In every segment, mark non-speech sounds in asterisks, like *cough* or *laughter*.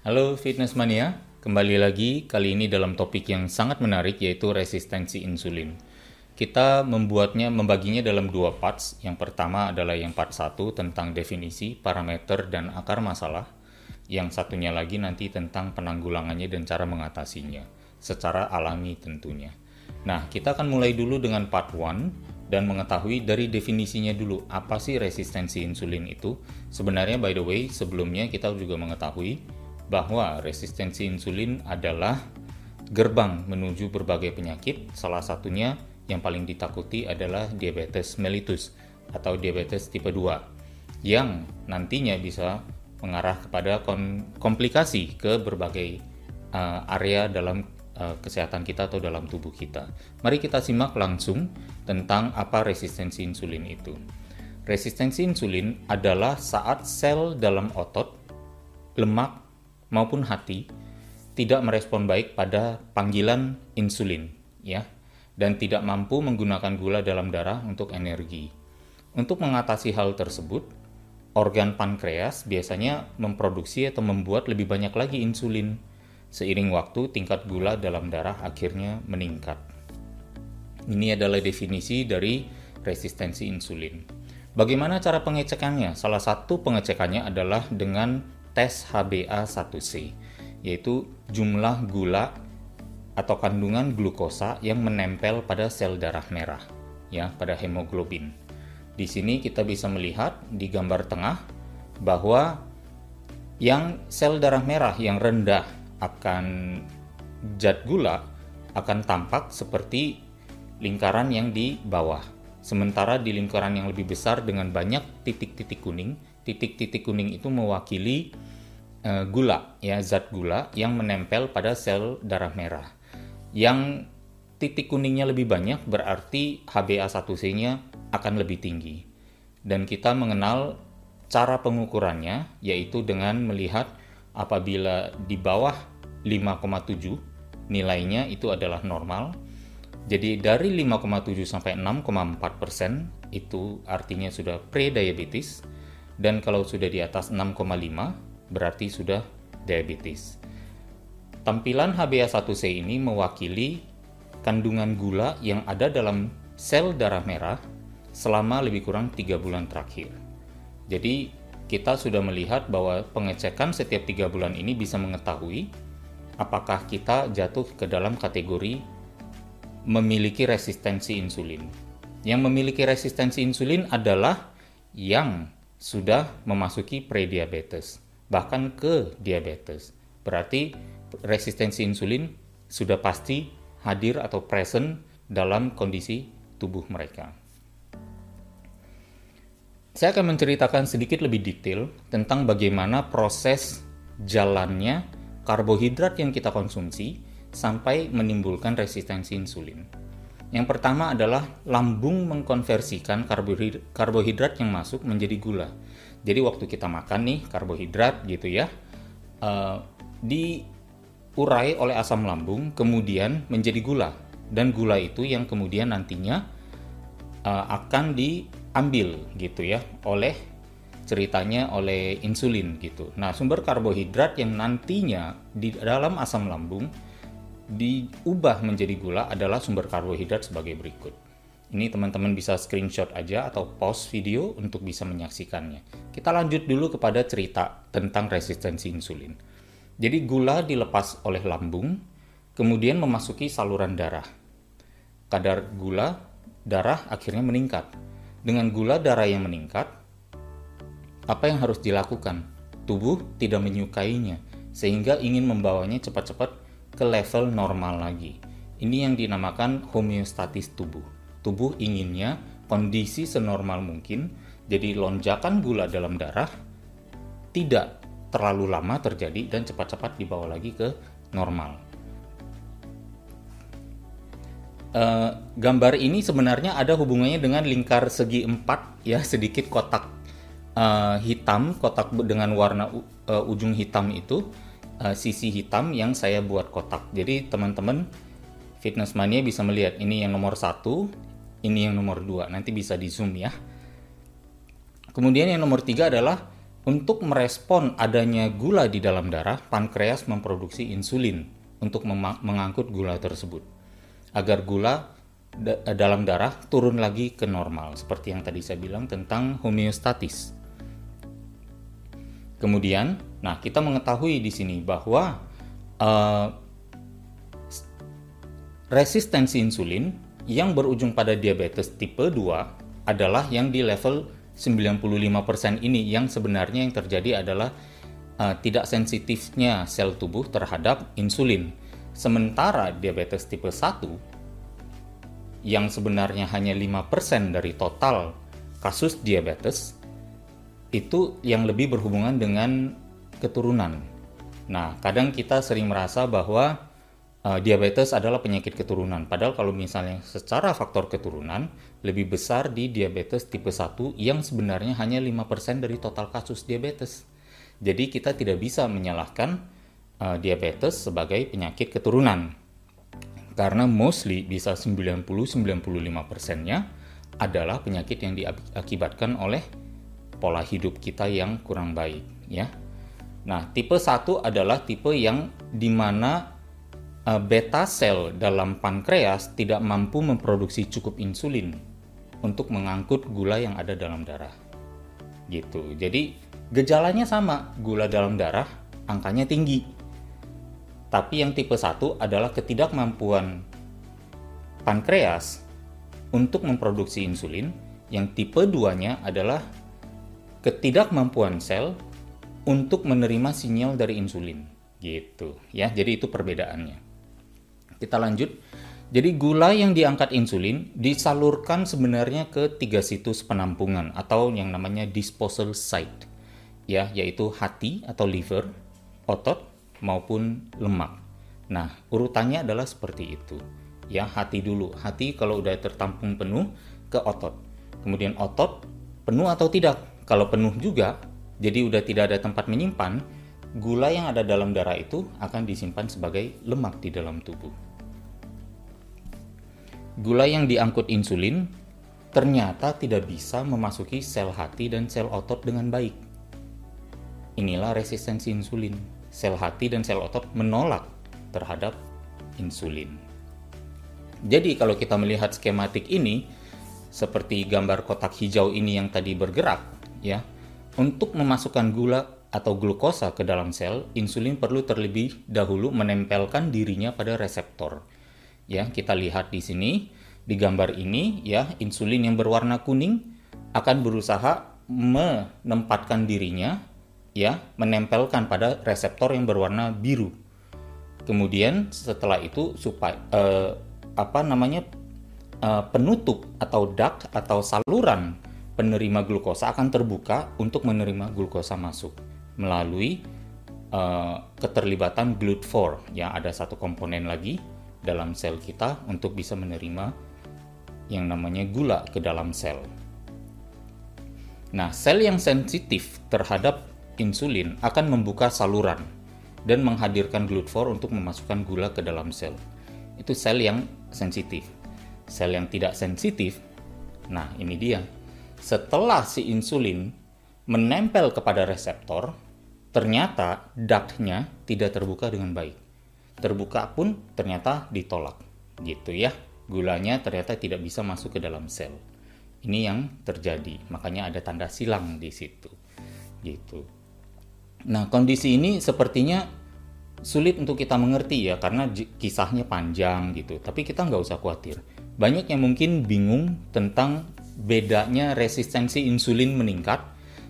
Halo Fitness Mania, kembali lagi kali ini dalam topik yang sangat menarik yaitu resistensi insulin. Kita membuatnya, membaginya dalam dua parts. Yang pertama adalah yang part 1 tentang definisi, parameter, dan akar masalah. Yang satunya lagi nanti tentang penanggulangannya dan cara mengatasinya, secara alami tentunya. Nah, kita akan mulai dulu dengan part 1 dan mengetahui dari definisinya dulu apa sih resistensi insulin itu. Sebenarnya by the way, sebelumnya kita juga mengetahui bahwa resistensi insulin adalah gerbang menuju berbagai penyakit, salah satunya yang paling ditakuti adalah diabetes mellitus atau diabetes tipe 2 yang nantinya bisa mengarah kepada komplikasi ke berbagai uh, area dalam uh, kesehatan kita atau dalam tubuh kita. Mari kita simak langsung tentang apa resistensi insulin itu. Resistensi insulin adalah saat sel dalam otot, lemak, maupun hati tidak merespon baik pada panggilan insulin ya dan tidak mampu menggunakan gula dalam darah untuk energi. Untuk mengatasi hal tersebut, organ pankreas biasanya memproduksi atau membuat lebih banyak lagi insulin. Seiring waktu, tingkat gula dalam darah akhirnya meningkat. Ini adalah definisi dari resistensi insulin. Bagaimana cara pengecekannya? Salah satu pengecekannya adalah dengan tes HbA1c, yaitu jumlah gula atau kandungan glukosa yang menempel pada sel darah merah, ya, pada hemoglobin. Di sini kita bisa melihat di gambar tengah bahwa yang sel darah merah yang rendah akan zat gula akan tampak seperti lingkaran yang di bawah. Sementara di lingkaran yang lebih besar dengan banyak titik-titik kuning titik-titik kuning itu mewakili uh, gula ya zat gula yang menempel pada sel darah merah. Yang titik kuningnya lebih banyak berarti HbA1c-nya akan lebih tinggi. Dan kita mengenal cara pengukurannya yaitu dengan melihat apabila di bawah 5,7 nilainya itu adalah normal. Jadi dari 5,7 sampai 6,4 persen itu artinya sudah pre-diabetes dan kalau sudah di atas 6,5 berarti sudah diabetes. Tampilan HbA1c ini mewakili kandungan gula yang ada dalam sel darah merah selama lebih kurang 3 bulan terakhir. Jadi kita sudah melihat bahwa pengecekan setiap 3 bulan ini bisa mengetahui apakah kita jatuh ke dalam kategori memiliki resistensi insulin. Yang memiliki resistensi insulin adalah yang sudah memasuki prediabetes, bahkan ke diabetes. Berarti resistensi insulin sudah pasti hadir atau present dalam kondisi tubuh mereka. Saya akan menceritakan sedikit lebih detail tentang bagaimana proses jalannya karbohidrat yang kita konsumsi sampai menimbulkan resistensi insulin. Yang pertama adalah lambung mengkonversikan karbohidrat, yang masuk menjadi gula. Jadi waktu kita makan nih karbohidrat gitu ya, uh, diurai oleh asam lambung, kemudian menjadi gula. Dan gula itu yang kemudian nantinya uh, akan diambil gitu ya oleh ceritanya oleh insulin gitu. Nah sumber karbohidrat yang nantinya di dalam asam lambung diubah menjadi gula adalah sumber karbohidrat sebagai berikut. Ini teman-teman bisa screenshot aja atau pause video untuk bisa menyaksikannya. Kita lanjut dulu kepada cerita tentang resistensi insulin. Jadi gula dilepas oleh lambung, kemudian memasuki saluran darah. Kadar gula darah akhirnya meningkat. Dengan gula darah yang meningkat, apa yang harus dilakukan? Tubuh tidak menyukainya, sehingga ingin membawanya cepat-cepat ke level normal lagi. Ini yang dinamakan homeostatis tubuh. Tubuh inginnya kondisi senormal mungkin, jadi lonjakan gula dalam darah tidak terlalu lama terjadi dan cepat-cepat dibawa lagi ke normal. Uh, gambar ini sebenarnya ada hubungannya dengan lingkar segi empat ya sedikit kotak uh, hitam kotak dengan warna uh, ujung hitam itu uh, sisi hitam yang saya buat kotak. Jadi teman-teman fitness mania bisa melihat ini yang nomor satu, ini yang nomor dua. Nanti bisa di zoom ya. Kemudian yang nomor tiga adalah untuk merespon adanya gula di dalam darah, pankreas memproduksi insulin untuk mengangkut gula tersebut agar gula da dalam darah turun lagi ke normal seperti yang tadi saya bilang tentang homeostatis. Kemudian, nah kita mengetahui di sini bahwa uh, resistensi insulin yang berujung pada diabetes tipe 2 adalah yang di level 95% ini yang sebenarnya yang terjadi adalah uh, tidak sensitifnya sel tubuh terhadap insulin. Sementara diabetes tipe 1 yang sebenarnya hanya 5% dari total kasus diabetes itu yang lebih berhubungan dengan keturunan. Nah, kadang kita sering merasa bahwa uh, diabetes adalah penyakit keturunan. Padahal kalau misalnya secara faktor keturunan lebih besar di diabetes tipe 1 yang sebenarnya hanya 5% dari total kasus diabetes. Jadi kita tidak bisa menyalahkan uh, diabetes sebagai penyakit keturunan. Karena mostly bisa 90-95%-nya adalah penyakit yang diakibatkan oleh pola hidup kita yang kurang baik ya. Nah, tipe 1 adalah tipe yang di mana Eh, beta sel dalam pankreas tidak mampu memproduksi cukup insulin untuk mengangkut gula yang ada dalam darah. Gitu. Jadi gejalanya sama, gula dalam darah angkanya tinggi. Tapi yang tipe 1 adalah ketidakmampuan pankreas untuk memproduksi insulin, yang tipe 2-nya adalah ketidakmampuan sel untuk menerima sinyal dari insulin. Gitu ya. Jadi itu perbedaannya. Kita lanjut. Jadi gula yang diangkat insulin disalurkan sebenarnya ke tiga situs penampungan atau yang namanya disposal site. Ya, yaitu hati atau liver, otot maupun lemak. Nah, urutannya adalah seperti itu. Ya, hati dulu. Hati kalau udah tertampung penuh ke otot. Kemudian otot penuh atau tidak. Kalau penuh juga, jadi udah tidak ada tempat menyimpan, gula yang ada dalam darah itu akan disimpan sebagai lemak di dalam tubuh gula yang diangkut insulin ternyata tidak bisa memasuki sel hati dan sel otot dengan baik. Inilah resistensi insulin. Sel hati dan sel otot menolak terhadap insulin. Jadi kalau kita melihat skematik ini seperti gambar kotak hijau ini yang tadi bergerak ya, untuk memasukkan gula atau glukosa ke dalam sel, insulin perlu terlebih dahulu menempelkan dirinya pada reseptor. Ya, kita lihat di sini. Di gambar ini ya, insulin yang berwarna kuning akan berusaha menempatkan dirinya ya, menempelkan pada reseptor yang berwarna biru. Kemudian setelah itu supaya eh, apa namanya eh, penutup atau duct atau saluran penerima glukosa akan terbuka untuk menerima glukosa masuk melalui eh, keterlibatan GLUT4 ya ada satu komponen lagi dalam sel kita untuk bisa menerima yang namanya gula ke dalam sel. Nah, sel yang sensitif terhadap insulin akan membuka saluran dan menghadirkan GLUT4 untuk memasukkan gula ke dalam sel. Itu sel yang sensitif. Sel yang tidak sensitif, nah ini dia. Setelah si insulin menempel kepada reseptor, ternyata ductnya tidak terbuka dengan baik. Terbuka pun ternyata ditolak. Gitu ya gulanya ternyata tidak bisa masuk ke dalam sel. Ini yang terjadi makanya ada tanda silang di situ. Gitu. Nah kondisi ini sepertinya sulit untuk kita mengerti ya karena kisahnya panjang gitu. Tapi kita nggak usah khawatir. Banyak yang mungkin bingung tentang bedanya resistensi insulin meningkat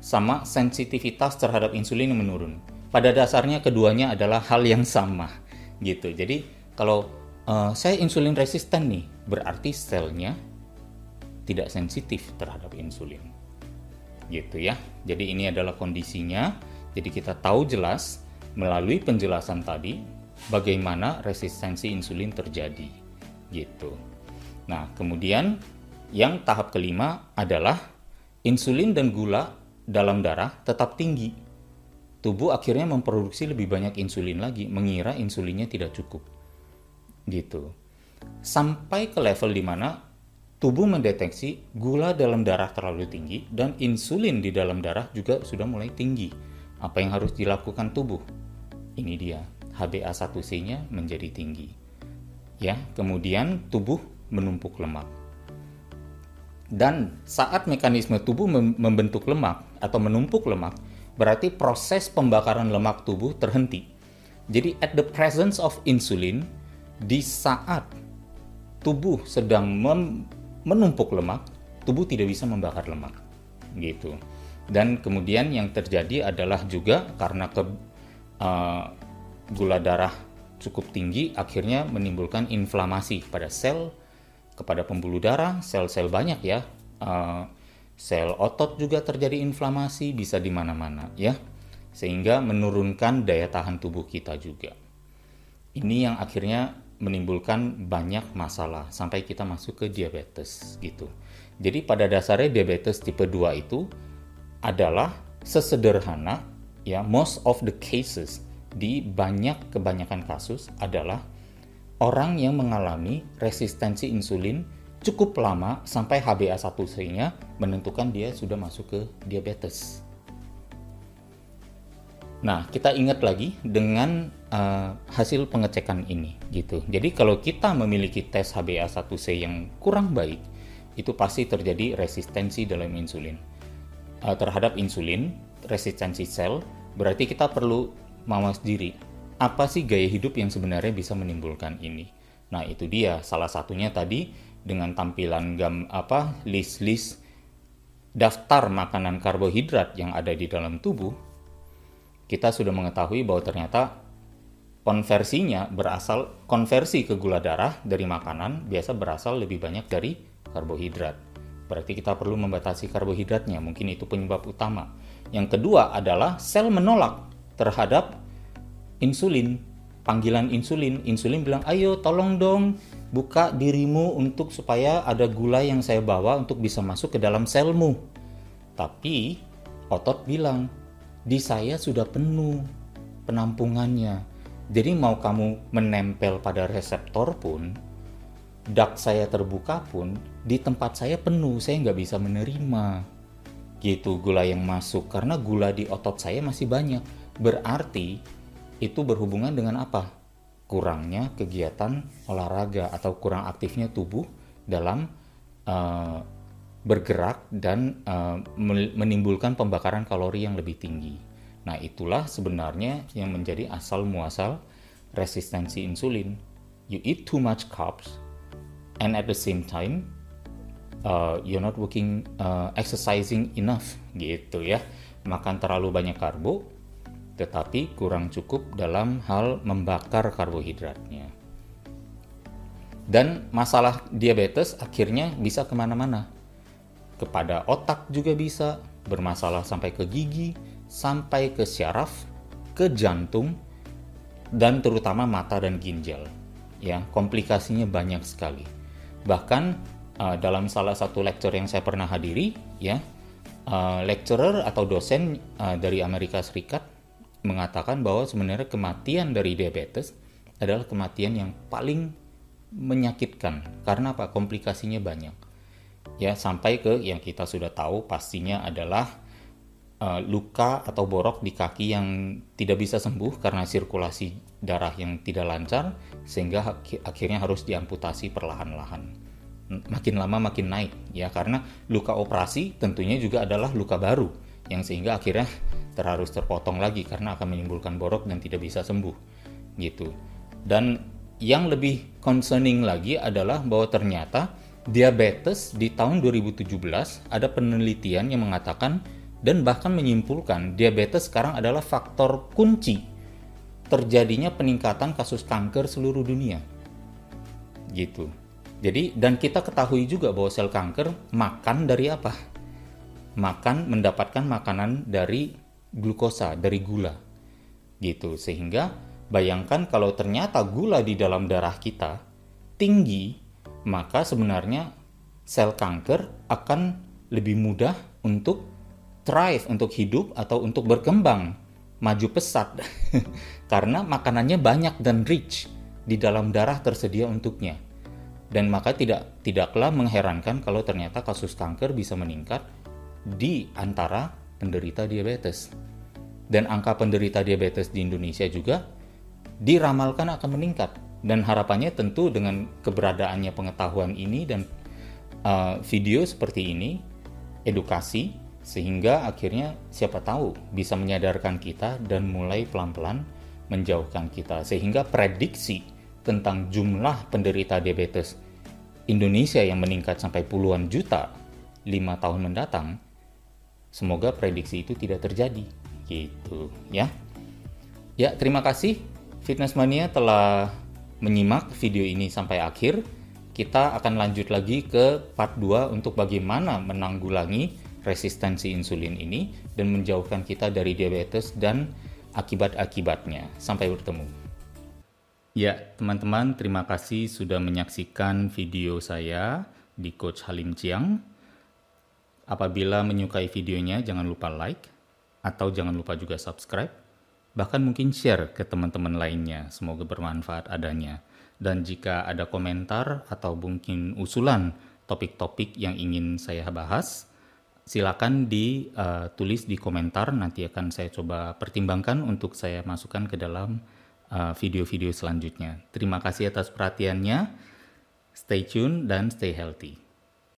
sama sensitivitas terhadap insulin yang menurun pada dasarnya keduanya adalah hal yang sama gitu. Jadi kalau uh, saya insulin resisten nih, berarti selnya tidak sensitif terhadap insulin. Gitu ya. Jadi ini adalah kondisinya. Jadi kita tahu jelas melalui penjelasan tadi bagaimana resistensi insulin terjadi. Gitu. Nah, kemudian yang tahap kelima adalah insulin dan gula dalam darah tetap tinggi tubuh akhirnya memproduksi lebih banyak insulin lagi, mengira insulinnya tidak cukup. Gitu. Sampai ke level di mana tubuh mendeteksi gula dalam darah terlalu tinggi dan insulin di dalam darah juga sudah mulai tinggi. Apa yang harus dilakukan tubuh? Ini dia, HbA1c-nya menjadi tinggi. Ya, kemudian tubuh menumpuk lemak. Dan saat mekanisme tubuh membentuk lemak atau menumpuk lemak, berarti proses pembakaran lemak tubuh terhenti. Jadi at the presence of insulin, di saat tubuh sedang menumpuk lemak, tubuh tidak bisa membakar lemak. Gitu. Dan kemudian yang terjadi adalah juga karena ke uh, gula darah cukup tinggi akhirnya menimbulkan inflamasi pada sel kepada pembuluh darah, sel-sel banyak ya. Uh, sel otot juga terjadi inflamasi bisa di mana-mana ya. Sehingga menurunkan daya tahan tubuh kita juga. Ini yang akhirnya menimbulkan banyak masalah sampai kita masuk ke diabetes gitu. Jadi pada dasarnya diabetes tipe 2 itu adalah sesederhana ya most of the cases di banyak kebanyakan kasus adalah orang yang mengalami resistensi insulin cukup lama sampai HbA1c-nya menentukan dia sudah masuk ke diabetes. Nah, kita ingat lagi dengan uh, hasil pengecekan ini gitu. Jadi kalau kita memiliki tes HbA1c yang kurang baik, itu pasti terjadi resistensi dalam insulin. Uh, terhadap insulin, resistensi sel, berarti kita perlu mawas diri. Apa sih gaya hidup yang sebenarnya bisa menimbulkan ini? Nah, itu dia salah satunya tadi dengan tampilan gam apa list-list daftar makanan karbohidrat yang ada di dalam tubuh kita sudah mengetahui bahwa ternyata konversinya berasal konversi ke gula darah dari makanan biasa berasal lebih banyak dari karbohidrat. Berarti kita perlu membatasi karbohidratnya, mungkin itu penyebab utama. Yang kedua adalah sel menolak terhadap insulin, panggilan insulin. Insulin bilang, "Ayo tolong dong buka dirimu untuk supaya ada gula yang saya bawa untuk bisa masuk ke dalam selmu." Tapi otot bilang, di saya sudah penuh penampungannya. Jadi mau kamu menempel pada reseptor pun, dak saya terbuka pun, di tempat saya penuh, saya nggak bisa menerima. Gitu gula yang masuk, karena gula di otot saya masih banyak. Berarti itu berhubungan dengan apa? Kurangnya kegiatan olahraga atau kurang aktifnya tubuh dalam uh, bergerak dan uh, menimbulkan pembakaran kalori yang lebih tinggi. Nah, itulah sebenarnya yang menjadi asal muasal resistensi insulin. You eat too much carbs and at the same time uh, you're not working uh, exercising enough gitu ya. Makan terlalu banyak karbo tetapi kurang cukup dalam hal membakar karbohidratnya. Dan masalah diabetes akhirnya bisa ke mana-mana kepada otak juga bisa, bermasalah sampai ke gigi, sampai ke syaraf, ke jantung, dan terutama mata dan ginjal. Ya, komplikasinya banyak sekali. Bahkan uh, dalam salah satu lecture yang saya pernah hadiri, ya, uh, lecturer atau dosen uh, dari Amerika Serikat mengatakan bahwa sebenarnya kematian dari diabetes adalah kematian yang paling menyakitkan. Karena apa? Komplikasinya banyak. Ya sampai ke yang kita sudah tahu pastinya adalah uh, luka atau borok di kaki yang tidak bisa sembuh karena sirkulasi darah yang tidak lancar sehingga akhirnya harus diamputasi perlahan-lahan. Makin lama makin naik ya. Karena luka operasi tentunya juga adalah luka baru yang sehingga akhirnya terharus terpotong lagi karena akan menimbulkan borok dan tidak bisa sembuh gitu dan yang lebih concerning lagi adalah bahwa ternyata diabetes di tahun 2017 ada penelitian yang mengatakan dan bahkan menyimpulkan diabetes sekarang adalah faktor kunci terjadinya peningkatan kasus kanker seluruh dunia. Gitu. Jadi dan kita ketahui juga bahwa sel kanker makan dari apa? Makan mendapatkan makanan dari glukosa, dari gula. Gitu. Sehingga bayangkan kalau ternyata gula di dalam darah kita tinggi maka sebenarnya sel kanker akan lebih mudah untuk thrive, untuk hidup atau untuk berkembang, maju pesat. *laughs* Karena makanannya banyak dan rich di dalam darah tersedia untuknya. Dan maka tidak tidaklah mengherankan kalau ternyata kasus kanker bisa meningkat di antara penderita diabetes. Dan angka penderita diabetes di Indonesia juga diramalkan akan meningkat. Dan harapannya tentu dengan keberadaannya pengetahuan ini dan uh, video seperti ini, edukasi, sehingga akhirnya siapa tahu bisa menyadarkan kita dan mulai pelan-pelan menjauhkan kita. Sehingga prediksi tentang jumlah penderita diabetes Indonesia yang meningkat sampai puluhan juta lima tahun mendatang, semoga prediksi itu tidak terjadi. Gitu ya. Ya, terima kasih Fitness Mania telah menyimak video ini sampai akhir. Kita akan lanjut lagi ke part 2 untuk bagaimana menanggulangi resistensi insulin ini dan menjauhkan kita dari diabetes dan akibat-akibatnya. Sampai bertemu. Ya, teman-teman, terima kasih sudah menyaksikan video saya di Coach Halim Chiang. Apabila menyukai videonya, jangan lupa like, atau jangan lupa juga subscribe, bahkan mungkin share ke teman-teman lainnya. Semoga bermanfaat adanya. Dan jika ada komentar atau mungkin usulan topik-topik yang ingin saya bahas, silakan ditulis uh, di komentar. Nanti akan saya coba pertimbangkan untuk saya masukkan ke dalam Uh, video-video selanjutnya. Terima kasih atas perhatiannya. Stay tune dan stay healthy.